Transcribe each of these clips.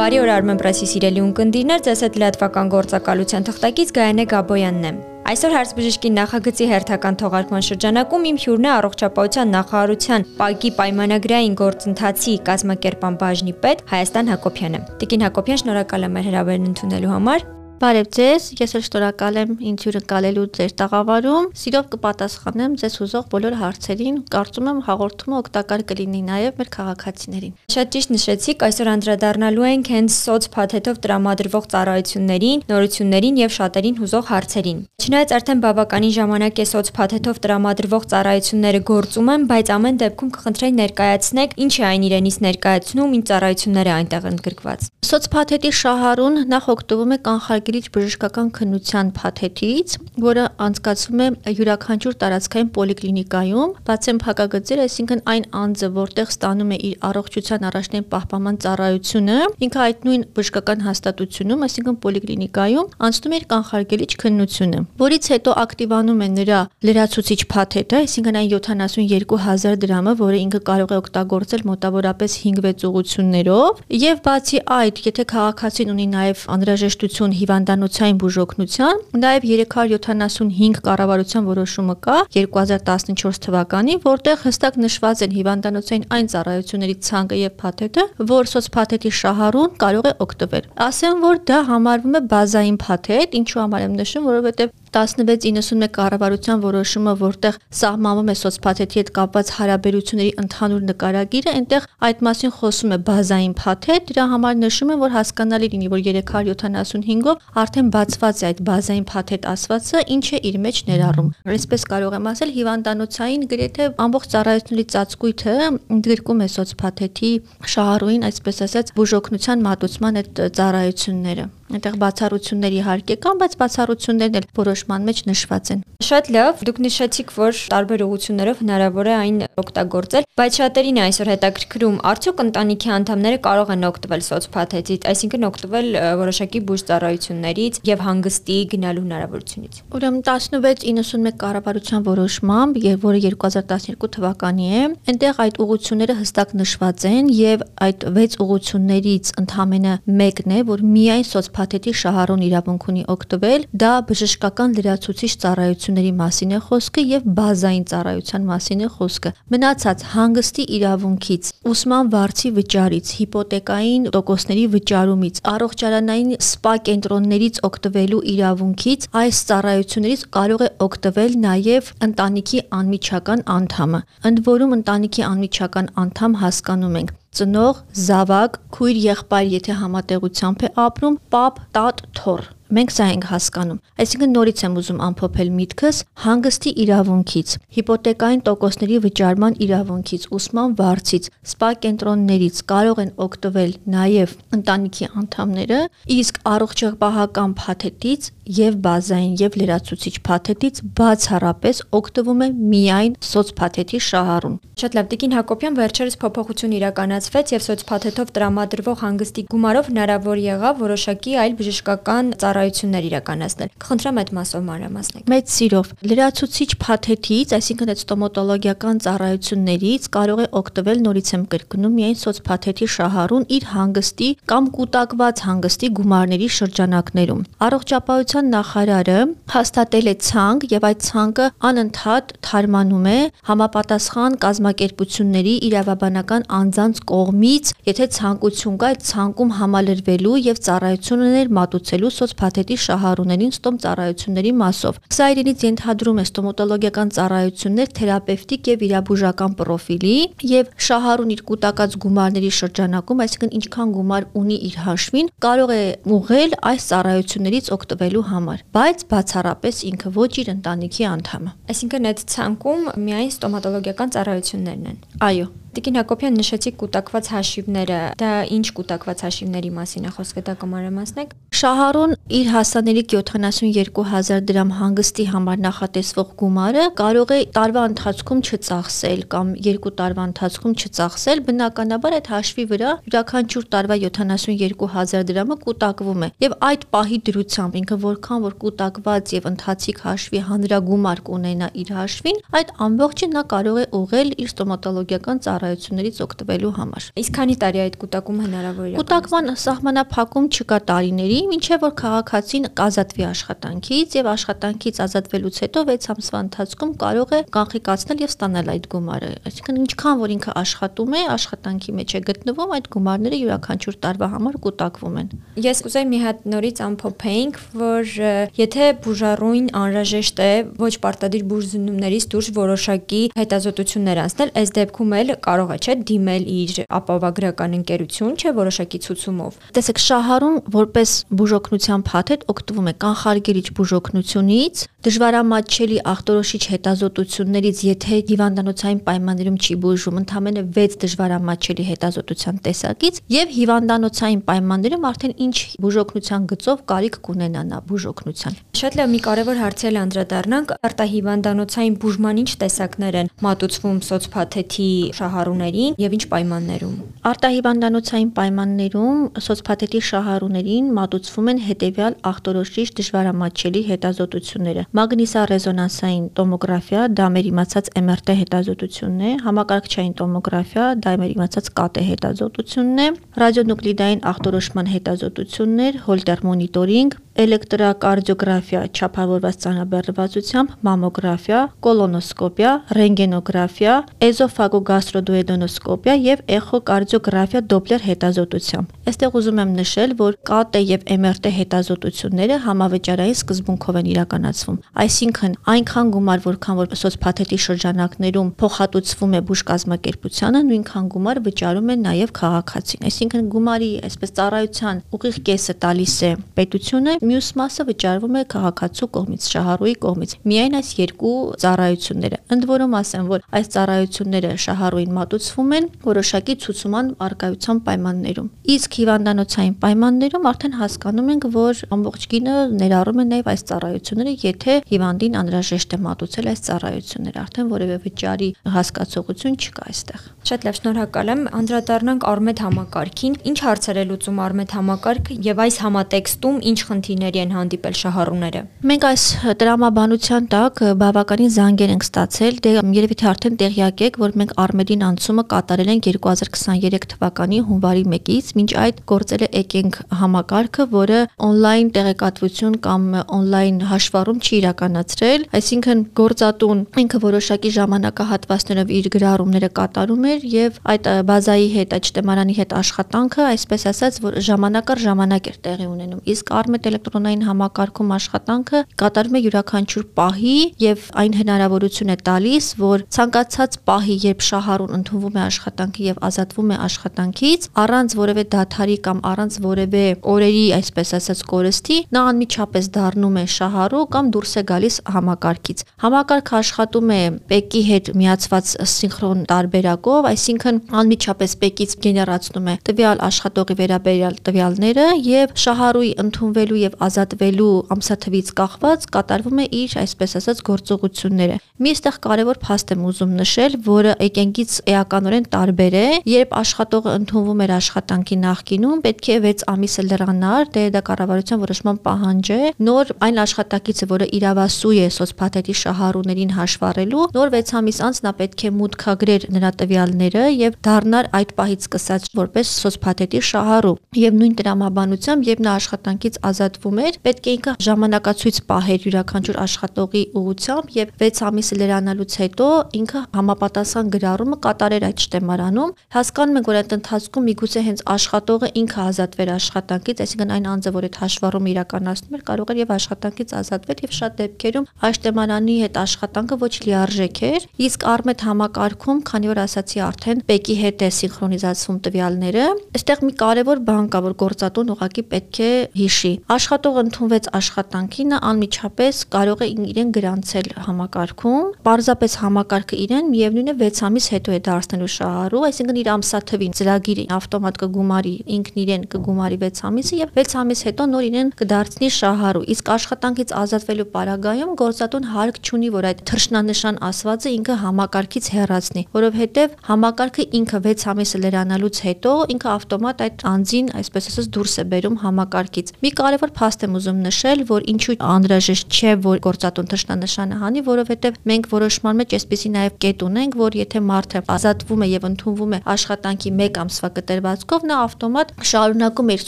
Բարի օր Armen Press-ի սիրելի ունկնդիրներ, ձեզ հետ լրատվական գործակալության թղթակից Գայանե Գաբոյանն է։ Այսօր հարցբժշկի նախագծի հերթական թողարկման շրջանակում իմ հյուրն է առողջապահության նախարարության ՊԱԿ-ի պայմանագրային գործընթացի կազմակերպան բաժնի պետ Հայաստան Հակոբյանը։ Տիկին Հակոբյան, շնորհակալ եմ հրավերն ընդունելու համար։ Բարև ձեզ, ես էլ շնորհակալ եմ ինձ հյուրը կալելու ձեր տաղավարում։ Սիրով կպատասխանեմ ձեզ հուզող բոլոր հարցերին։ Կարծում եմ հաղորդումը օգտակար կլինի նաև մեր քաղաքացիներին։ Շատ ճիշտ նշեցիք, այսօր անդրադառնալու ենք հենց սոցփաթեթով տրամադրվող ծառայություններին, նորություններին եւ շատերին հուզող հարցերին։ Չնայած արդեն բավականին ժամանակ է սոցփաթեթով տրամադրվող ծառայությունները գործում են, բայց ամեն դեպքում կխնդրեի ներկայացնեք ինչ է այն իրենից ներկայացնում, ինչ ծառայություններ է այնտեղ ընդգրկված։ Սոցփաթեթի շահառուն նախ օգտվում է կանխարգ արգելիչ բժշկական քննության փաթեթից, որը անցկացվում է յուրաքանչյուր տարածքային պոլիկլինիկայում, բացեն փակագծեր, այսինքն այն անձը, որտեղ ստանում է իր առողջության առաջնային պահպանման ծառայությունը, ինքը այդ նույն բժշկական հաստատությունում, այսինքն պոլիկլինիկայում, անցնում է իր կանխարգելիչ քննությունը, որից հետո ակտիվանում է նրա լրացուցիչ փաթեթը, այսինքն այն 72000 դրամը, որը ինքը կարող է օգտագործել մոտավորապես 5-6 ուղություններով, եւ բացի այդ, եթե քաղաքացին ունի նաեւ անհրաժեշտություն հիվանդ հիվանդանոցային բուժօգնության, նաև 375 կառավարության որոշումը կա 2014 թվականի, որտեղ հստակ նշված են հիվանդանոցային այն ծառայությունների ցանկը եւ փաթեթը, որ սոցփաթեթի շահառուն կարող է օգտվել։ Ասեմ, որ դա համարվում է բազային փաթեթ, ինչու համար եմ նշում, որովհետեւ 1691 կառավարության որոշումը, որտեղ սահմանվում է սոցփաթեթի հետ կապված հարաբերությունների ընդհանուր նկարագիրը, այնտեղ այդ մասին խոսում է բազային փաթեթ, դրա համար նշում են, որ հասկանալի լինի, որ 375-ով արդեն բացված է այդ բազային փաթեթ ասվածը, ինչը իր մեջ ներառում։ Այսպես կարող եմ ասել, հիվանդանոցային գրեթե ամբողջ ծառայությունների ծածկույթը ընդգրկում է սոցփաթեթի շահառուին, այսպես ասած, բուժօգնության մատուցման այդ ծառայությունները այնտեղ բացառություններ իհարկե կան, բայց բացառություններն էլ որոշման մեջ նշված են։ Շատ լավ, դուք նշեցիք, որ տարբեր ուղություններով հնարավոր է այն օգտագործել, բայց շատերին է այսօր հետաքրքրում, արդյոք ընտանիքի անդամները կարող են օգտվել սոցփաթեթից, այսինքն օգտվել որոշակի բուժ ծառայություններից եւ հանգստի գնալու հնարավորությունից։ Ուրեմն 1691 կառավարության որոշմամբ, որը 2012 թվականի է, այնտեղ այդ ուղությունները հստակ նշված են եւ այդ 6 ուղություններից ընդամենը մեկն է, որ միայն սոցփաթեթ փաթեթի շահառուն իրավունք ունի օգտվել, դա բժշկական լրացուցիչ ծառայությունների մասին է խոսքը եւ բազային ծառայության մասին է խոսքը։ Մնացած հանգստի իրավունքից, ուսման վարձի վճարից, հիպոթեկային տոկոսների վճարումից, առողջարանային սպա կենտրոններից օգտվելու իրավունքից այս ծառայություններից կարող է օգտվել նաեւ ընտանիքի անմիջական անդամը։ Ընդ որում ընտանիքի անմիջական անդամ հասկանում ենք ծնող, զավակ, քույր, եղբայր, եթե համատեղությամբ է ապրում, պապ, տատ, թոռ Մենք սա ենք հասկանում։ Այսինքն նորից եմ ուզում ամփոփել միտքս հանգստի իրավունքից, հիպոթեկային տոկոսների վճարման իրավունքից, ուսման վարձից, սպա կենտրոններից կարող են օգտվել նաև ընտանիքի անդամները, իսկ առողջապահական փաթեթից եւ բազային եւ լրացուցիչ փաթեթից բացառապես օգտվում է միայն սոցփաթեթի շահառուն։ Շատ լավ, Տիկին Հակոբյան, վերջերս փոփոխություն իրականացվեց եւ սոցփաթեթով տրամադրվող հանգստի գումարով հնարավոր եղավ որոշակի այլ բժշկական ծառայ ծառայություններ իրականացնել։ Կխնդրեմ այդ մասով մանրամասնել։ Մեծ սիրով լրացուցիչ փաթեթից, այսինքն այդ ստոմատոլոգիական ծառայություններից կարող է օգտվել նորից եմ կրկնում միայն սոցփաթեթի շահառուն իր հանգստի կամ կൂട്ടակված հանգստի գումարների շրջանակներում։ Առողջապահության նախարարը հաստատել է ցանկ եւ այդ ցանկը անընդհատ թարմանում է համապատասխան կազմակերպությունների իրավաբանական անձանց կողմից, եթե ցանկություն կա այդ ցանկում համալրվելու եւ ծառայություններ մատուցելու սոցփաթեթի հաթետի շահառուներին ստոմ ծառայությունների մասով։ Սա իրենից ենթադրում է ստոմատոլոգիական ծառայություններ թերապևտիկ եւ իրաբուժական պրոֆիլի եւ շահառուն իր կուտակած գումարների շրջանակում, այսինքն ինչքան գումար ունի իր հաշվին, կարող է ուղղել այս ծառայություններից օգտվելու համար, բայց բացառապես ինքը ոչ իր ընտանիքի անդամը։ Այսինքն այդ ցանկում միայն ստոմատոլոգիական ծառայություններն են։ Այո։ Տիկին Հակոբյան նշեցի կուտակված հաշիվները։ Դա ինչ կուտակված հաշիվների մասին է խոսքը, դա կմարամասնեք շահառուն իր հասանելիք 72000 դրամ հանգստի համար նախատեսվող գումարը կարող է տարվա ընթացքում չծախսել կամ երկու տարվա ընթացքում չծախսել, բնականաբար այդ հաշվի վրա յուրաքանչյուր տարվա 72000 դրամը կուտակվում է։ Եվ այդ պահի դրությամբ ինքը որքան որ կուտակված եւ ընթացիկ հաշվի հանրագումար կունենա իր հաշվին, այդ ամբողջը նա կարող է ուղղել իր ստոմատոլոգիական ծառայություններից օգտվելու համար։ Իսկ քանի տարի այդ կուտակումը հնարավոր է։ Կուտակման սահմանափակում չկա տարիների, ինչեւ որ քաղաքացին կազատվի աշխատանքից եւ աշխատանքից ազատվելուց հետո 6 ամսվա ընթացքում կարող է կանխիկացնել եւ ստանալ այդ գումարը։ Այսինքն ինչքան որ ինքը աշխատում է, աշխատանքի մեջ է գտնվում, այդ գումարները յուրաքանչյուր տարվա համար կուտակվում են։ Ես կուզեի մի հատ նորից ամփոփեինք, որ եթե բուժառույն անհրաժեշտ է ոչ պարտադիր բուժզնումներից դուրս որոշակի հետազոտություններ անցնել, այս դեպքում էլ կարող է չէ դիմել իր ապավագրական ընկերություն, չէ որոշակի ցուցումով։ Տեսեք, շահառուն որպես բուժօգնության փաթեթ օգտվում է կանխարգելիչ բուժօգնությունից, դժվարամատչելի ախտորոշիչ հետազոտություններից, եթե հիվանդանոցային պայմաններում չի բուժում, ընդամենը 6 դժվարամատչելի հետազոտության տեսակից եւ հիվանդանոցային պայմաններում արդեն ինչ բուժօգնության գծով կարիք կունենա նա բուժօգնության։ Շատ լավ, մի կարևոր հարցել անդրադառնանք, արտահիվանդանոցային բուժման ինչ տեսակներ են մատուցվում սոցփաթեթի շահառուներին եւ ինչ պայմաններում։ Արտահիվանդանոցային պայմաններում սոցփաթեթի շահառուներին մատուցվում են հետեւյալ ախտորոշիչ դժվարամատչելի հետազոտությունները մագնիսառեզոնանսային տոմոգրաֆիա, դա մեր իմացած MRT հետազոտությունն է, համակարգչային տոմոգրաֆիա, դա մեր իմացած CT հետազոտությունն է, ռադիոնուկլիդային ախտորոշման հետազոտություններ, հոլտեր մոնիտորինգ, էլեկտրակարդիոգրաֆիա, չափավորված ծանրաբեռնվածությամբ, մամոգրաֆիա, կոլոնոսկոպիա, ռենտգենոգրաֆիա, էզոֆագոգաստրոդուեդոնոսկոպիա եւ էխոկարդիոգրաֆիա դոպլեր հետազոտությամբ։ Այստեղ ուզում եմ նշել, որ CT եւ MRT հետազոտությունները համավճարային սկզբունքով են իրականացվում։ Այսինքն, այնքան գումար, որքան որ սոցփաթեթի շրջանակներում փոխհատուցվում է բուժ կազմակերպությանը, նույնքան գումար վճարում է նաեւ քաղաքացին։ Այսինքն գումարի այսպես ծառայության ուղիղ կեսը տալիս է պետությունը, մյուս մասը վճարվում է քաղաքացու կողմից, շահառուի կողմից։ Միայն այս երկու ծառայությունները։ Ընդ որում ասեմ, որ այս ծառայությունները շահառուին մատուցվում են որոշակի ցուցման արկայության պայմաններում։ Իսկ հիվանդանոցային պայմաններում արդեն հասկանում ենք, որ ամբողջ գինը ներառում է նաև այս ծառայությունները, եթե հիվանդին անհրաժեշտ է մատուցել այս ծառայությունները, արդեն որևէ վճարի հասկացողություն չկա այստեղ։ Շատ լավ, շնորհակալ եմ։ Անդրադառնանք Արմետ համակարգին։ Ինչ հարցեր է լուծում Արմետ համակարգը եւ այս համատեքստում ինչ խնդիրների են հանդիպել շահառուները։ Մենք այս տրամաբանության տակ բավականին զանգեր ենք ստացել, դե երևի թե արդեն տեղյակ եք, որ մենք Արմեդին անցումը կատարել ենք 2023 թվականի հունվարի 1-ից, մինչ այդ գործել է Էկենք համակարգը, որը on-line տեղեկատվություն կամ on-line հաշվառում չի իրականացրել, այսինքն գործատուն ինքը որոշակի ժամանակահատվածներով իր գրառումները կատարում էր եւ այդ բազայի հետ, այդ շտեմարանի հետ աշխատանքը, այսպես ասած, որ ժամանակ առ ժամանակ էր տեղի ունենում։ Իսկ Armet էլեկտրոնային համակարգում աշխատանքը կատարվում է յուրաքանչյուր պահի եւ այն հնարավորություն է տալիս, որ ցանկացած պահի, երբ շահառուն ընդունվում է աշխատանքի եւ ազատվում է աշխատանքից, առանց որևէ դաթարի կամ առանց որևէ օրերի, այսպես ասած, կորստի, նա անմիջապես դառնում է շահառու կամ դուրս է գալիս համակարգից։ Համակարգը աշխատում է պեկի հետ միացված սինխրոն տարբերակով, այսինքն անմիջապես պեկից գեներացնում է տվյալ աշխատողի վերաբերյալ տվյալները եւ շահառուի ընդունվելու եւ ազատվելու ամսաթվից կախված կատարվում է իր, այսպես ասած, գործողությունները։ Մի այստեղ կարևոր փաստ եմ ուզում նշել, որը եկենգից էականորեն տարբեր է, երբ աշխատողը ընդունվում էր աշխատանքի նախկինում, պետք է 6 ամիսը լրանար, դե դա կառավարության որոշման պահանջ է։ Նոր այն աշխատակիցը, որը իրավասու է սոցփաթեթի շահառուներին հաշվառելու, նոր 6 ամիս անց նա պետք է մուտքագրեր նրա տվյալները եւ դառնար այդ պահից սկսած որպես սոցփաթեթի շահառու։ Եվ նույն տրամաբանությամբ, երբ նա աշխատանքից ազատվում էր, պետք է ինքը ժամանակացույց պահեր յուրաքանչյուր աշխատողի ուղությամբ եւ 6 ամիսը լրանալուց հետո ինքը համապատասխան գրառումը կատարեր այդ շտեմարանում։ Հասկանում ենք, որ այդ ընթացքում միգուցե հենց աշխատողը ինքը ազատվեր աշխատանքից, այսինքն այն անձը, որ այդ հաշվառումը իրականացնում էր, կարող էր եւ աշխատանքից ազատվել եւ շատ դեպքերում այս շտեմարանի հետ աշխատանքը ոչ լիարժեք էր, իսկ Armet համակարգում, քանի որ ասացի արդեն պեկի հետ է սինխրոնիզացվում տվյալները, այստեղ մի կարևոր բան կա, որ գործատուն ուղղակի պետք է հիշի։ Աշխատողը ընդունվեց աշխատանքի, նա անմիջապես կարող է իրեն գրանցել համակարգում, պարզապես համակարգը իրեն միևնույն է 6 ամիս հետո է դարձնելու շահառու, այսինքն իր ամսաթվին ծրագիրը ավտոմատ կգում կգումարի ինքն իրեն կգումարի 6 ամիսը եւ 6 ամիս հետո նոր իրեն կդարձնի շահառու։ Իսկ աշխատանքից ազատվելու պարագայում գործատուն հարկ չունի, որ այդ թրշնանշան ասվածը ինքը համակարգից հեռացնի, որովհետեւ համակարգը ինքը 6 ամիսը լրանալուց հետո ինքը ավտոմատ այդ անձին, այսպես ասած, դուրս է բերում համակարգից։ Մի կարևոր փաստ եմ ուզում նշել, որ ինչու անհրաժեշտ չէ, որ գործատուն թշնանշանը հանի, որովհետեւ մենք որոշման մեջ այսպեսի նաեւ կետ ունենք, որ եթե մարդը ազատվում է եւ ընդունվում է աշխատանքի 1 ամսվա կտրվածքով, նա ավտոմատ շարունակում է իր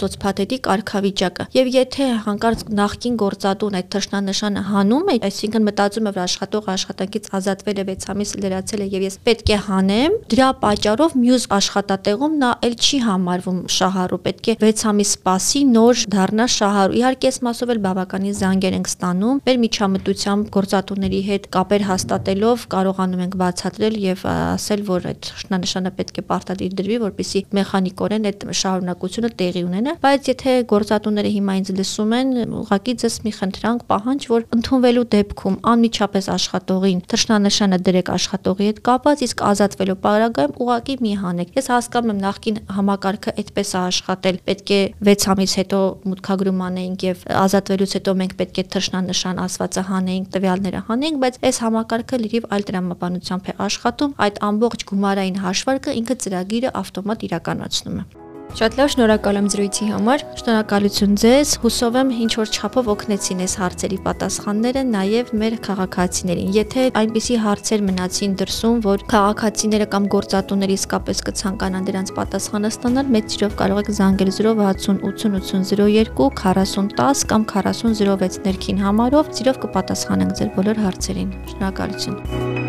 սոցփաթեթի կարգավիճակը։ Եվ եթե հանկարծ նախքին գործատուն այդ թշնանշանը հանում է, այսինքն մտածում է, որ աշխատողը աշխատանքից ազատվել է 6 ամիս լրացել է եւ ես պետք է հանեմ, դրա պատճառով մյուս աշխատատեղում նա էլ չի համարվում շահառու, պետք է 6 ամիս սպասի նոր դառնա շահառու։ Իհարկե, այս մասով էլ բավականին զանգեր ենք ստանում։ Մեր միջամտությամբ գործատուների հետ կապեր հաստատելով կարողանում ենք բացատրել եւ ասել, որ այդ շնանշանը պետք է պարտադիր դրվի, որպեսզի մեխանիկորեն այդ շարունակությունը տեղի ունենա, բայց եթե գործատուները հիմա ինձ լսում են, ուղղակի ձեզ մի խնդրանք պահանջ, որ ընդունվելու դեպքում անմիջապես աշխատողին թշնանշանը դրեք աշխատողի հետ կապված, իսկ ազատվելու պարագայում ուղղակի մի հանեք։ Ես հասկանում եմ նախքին համակարգը այդպես է աշխատել։ Պետք է 6 ամիս հետո մուտքագրում անեինք եւ ազատվելուց հետո մենք պետք է թշնանշան ասվածը հանեինք, տվյալները հանեինք, բայց այս համակարգը լրիվ այլ տրամաբանությամբ է աշխատում։ Այդ ամբողջ գումարային հաշվարկը ինքը ծրագիրը ավտոմատ իրականացնում է։ Շատ լավ, շնորհակալ եմ զրույցի համար։ Շնորհակալություն ձեզ։ Հուսով եմ ինչ որ չափով օգնեցին այս հարցերի պատասխանները նաև մեր քաղաքացիներին։ Եթե այնպիսի հարցեր մնացին դրսում, որ քաղաքացիները կամ գործատուները իսկապես կցանկանան դրանց պատասխանը ստանալ, մեծ սիրով կարող եք զանգել 060 80 02 4010 կամ 4006 ներքին համարով։ Սիրով կպատասխանենք ձեր բոլոր հարցերին։ Շնորհակալություն։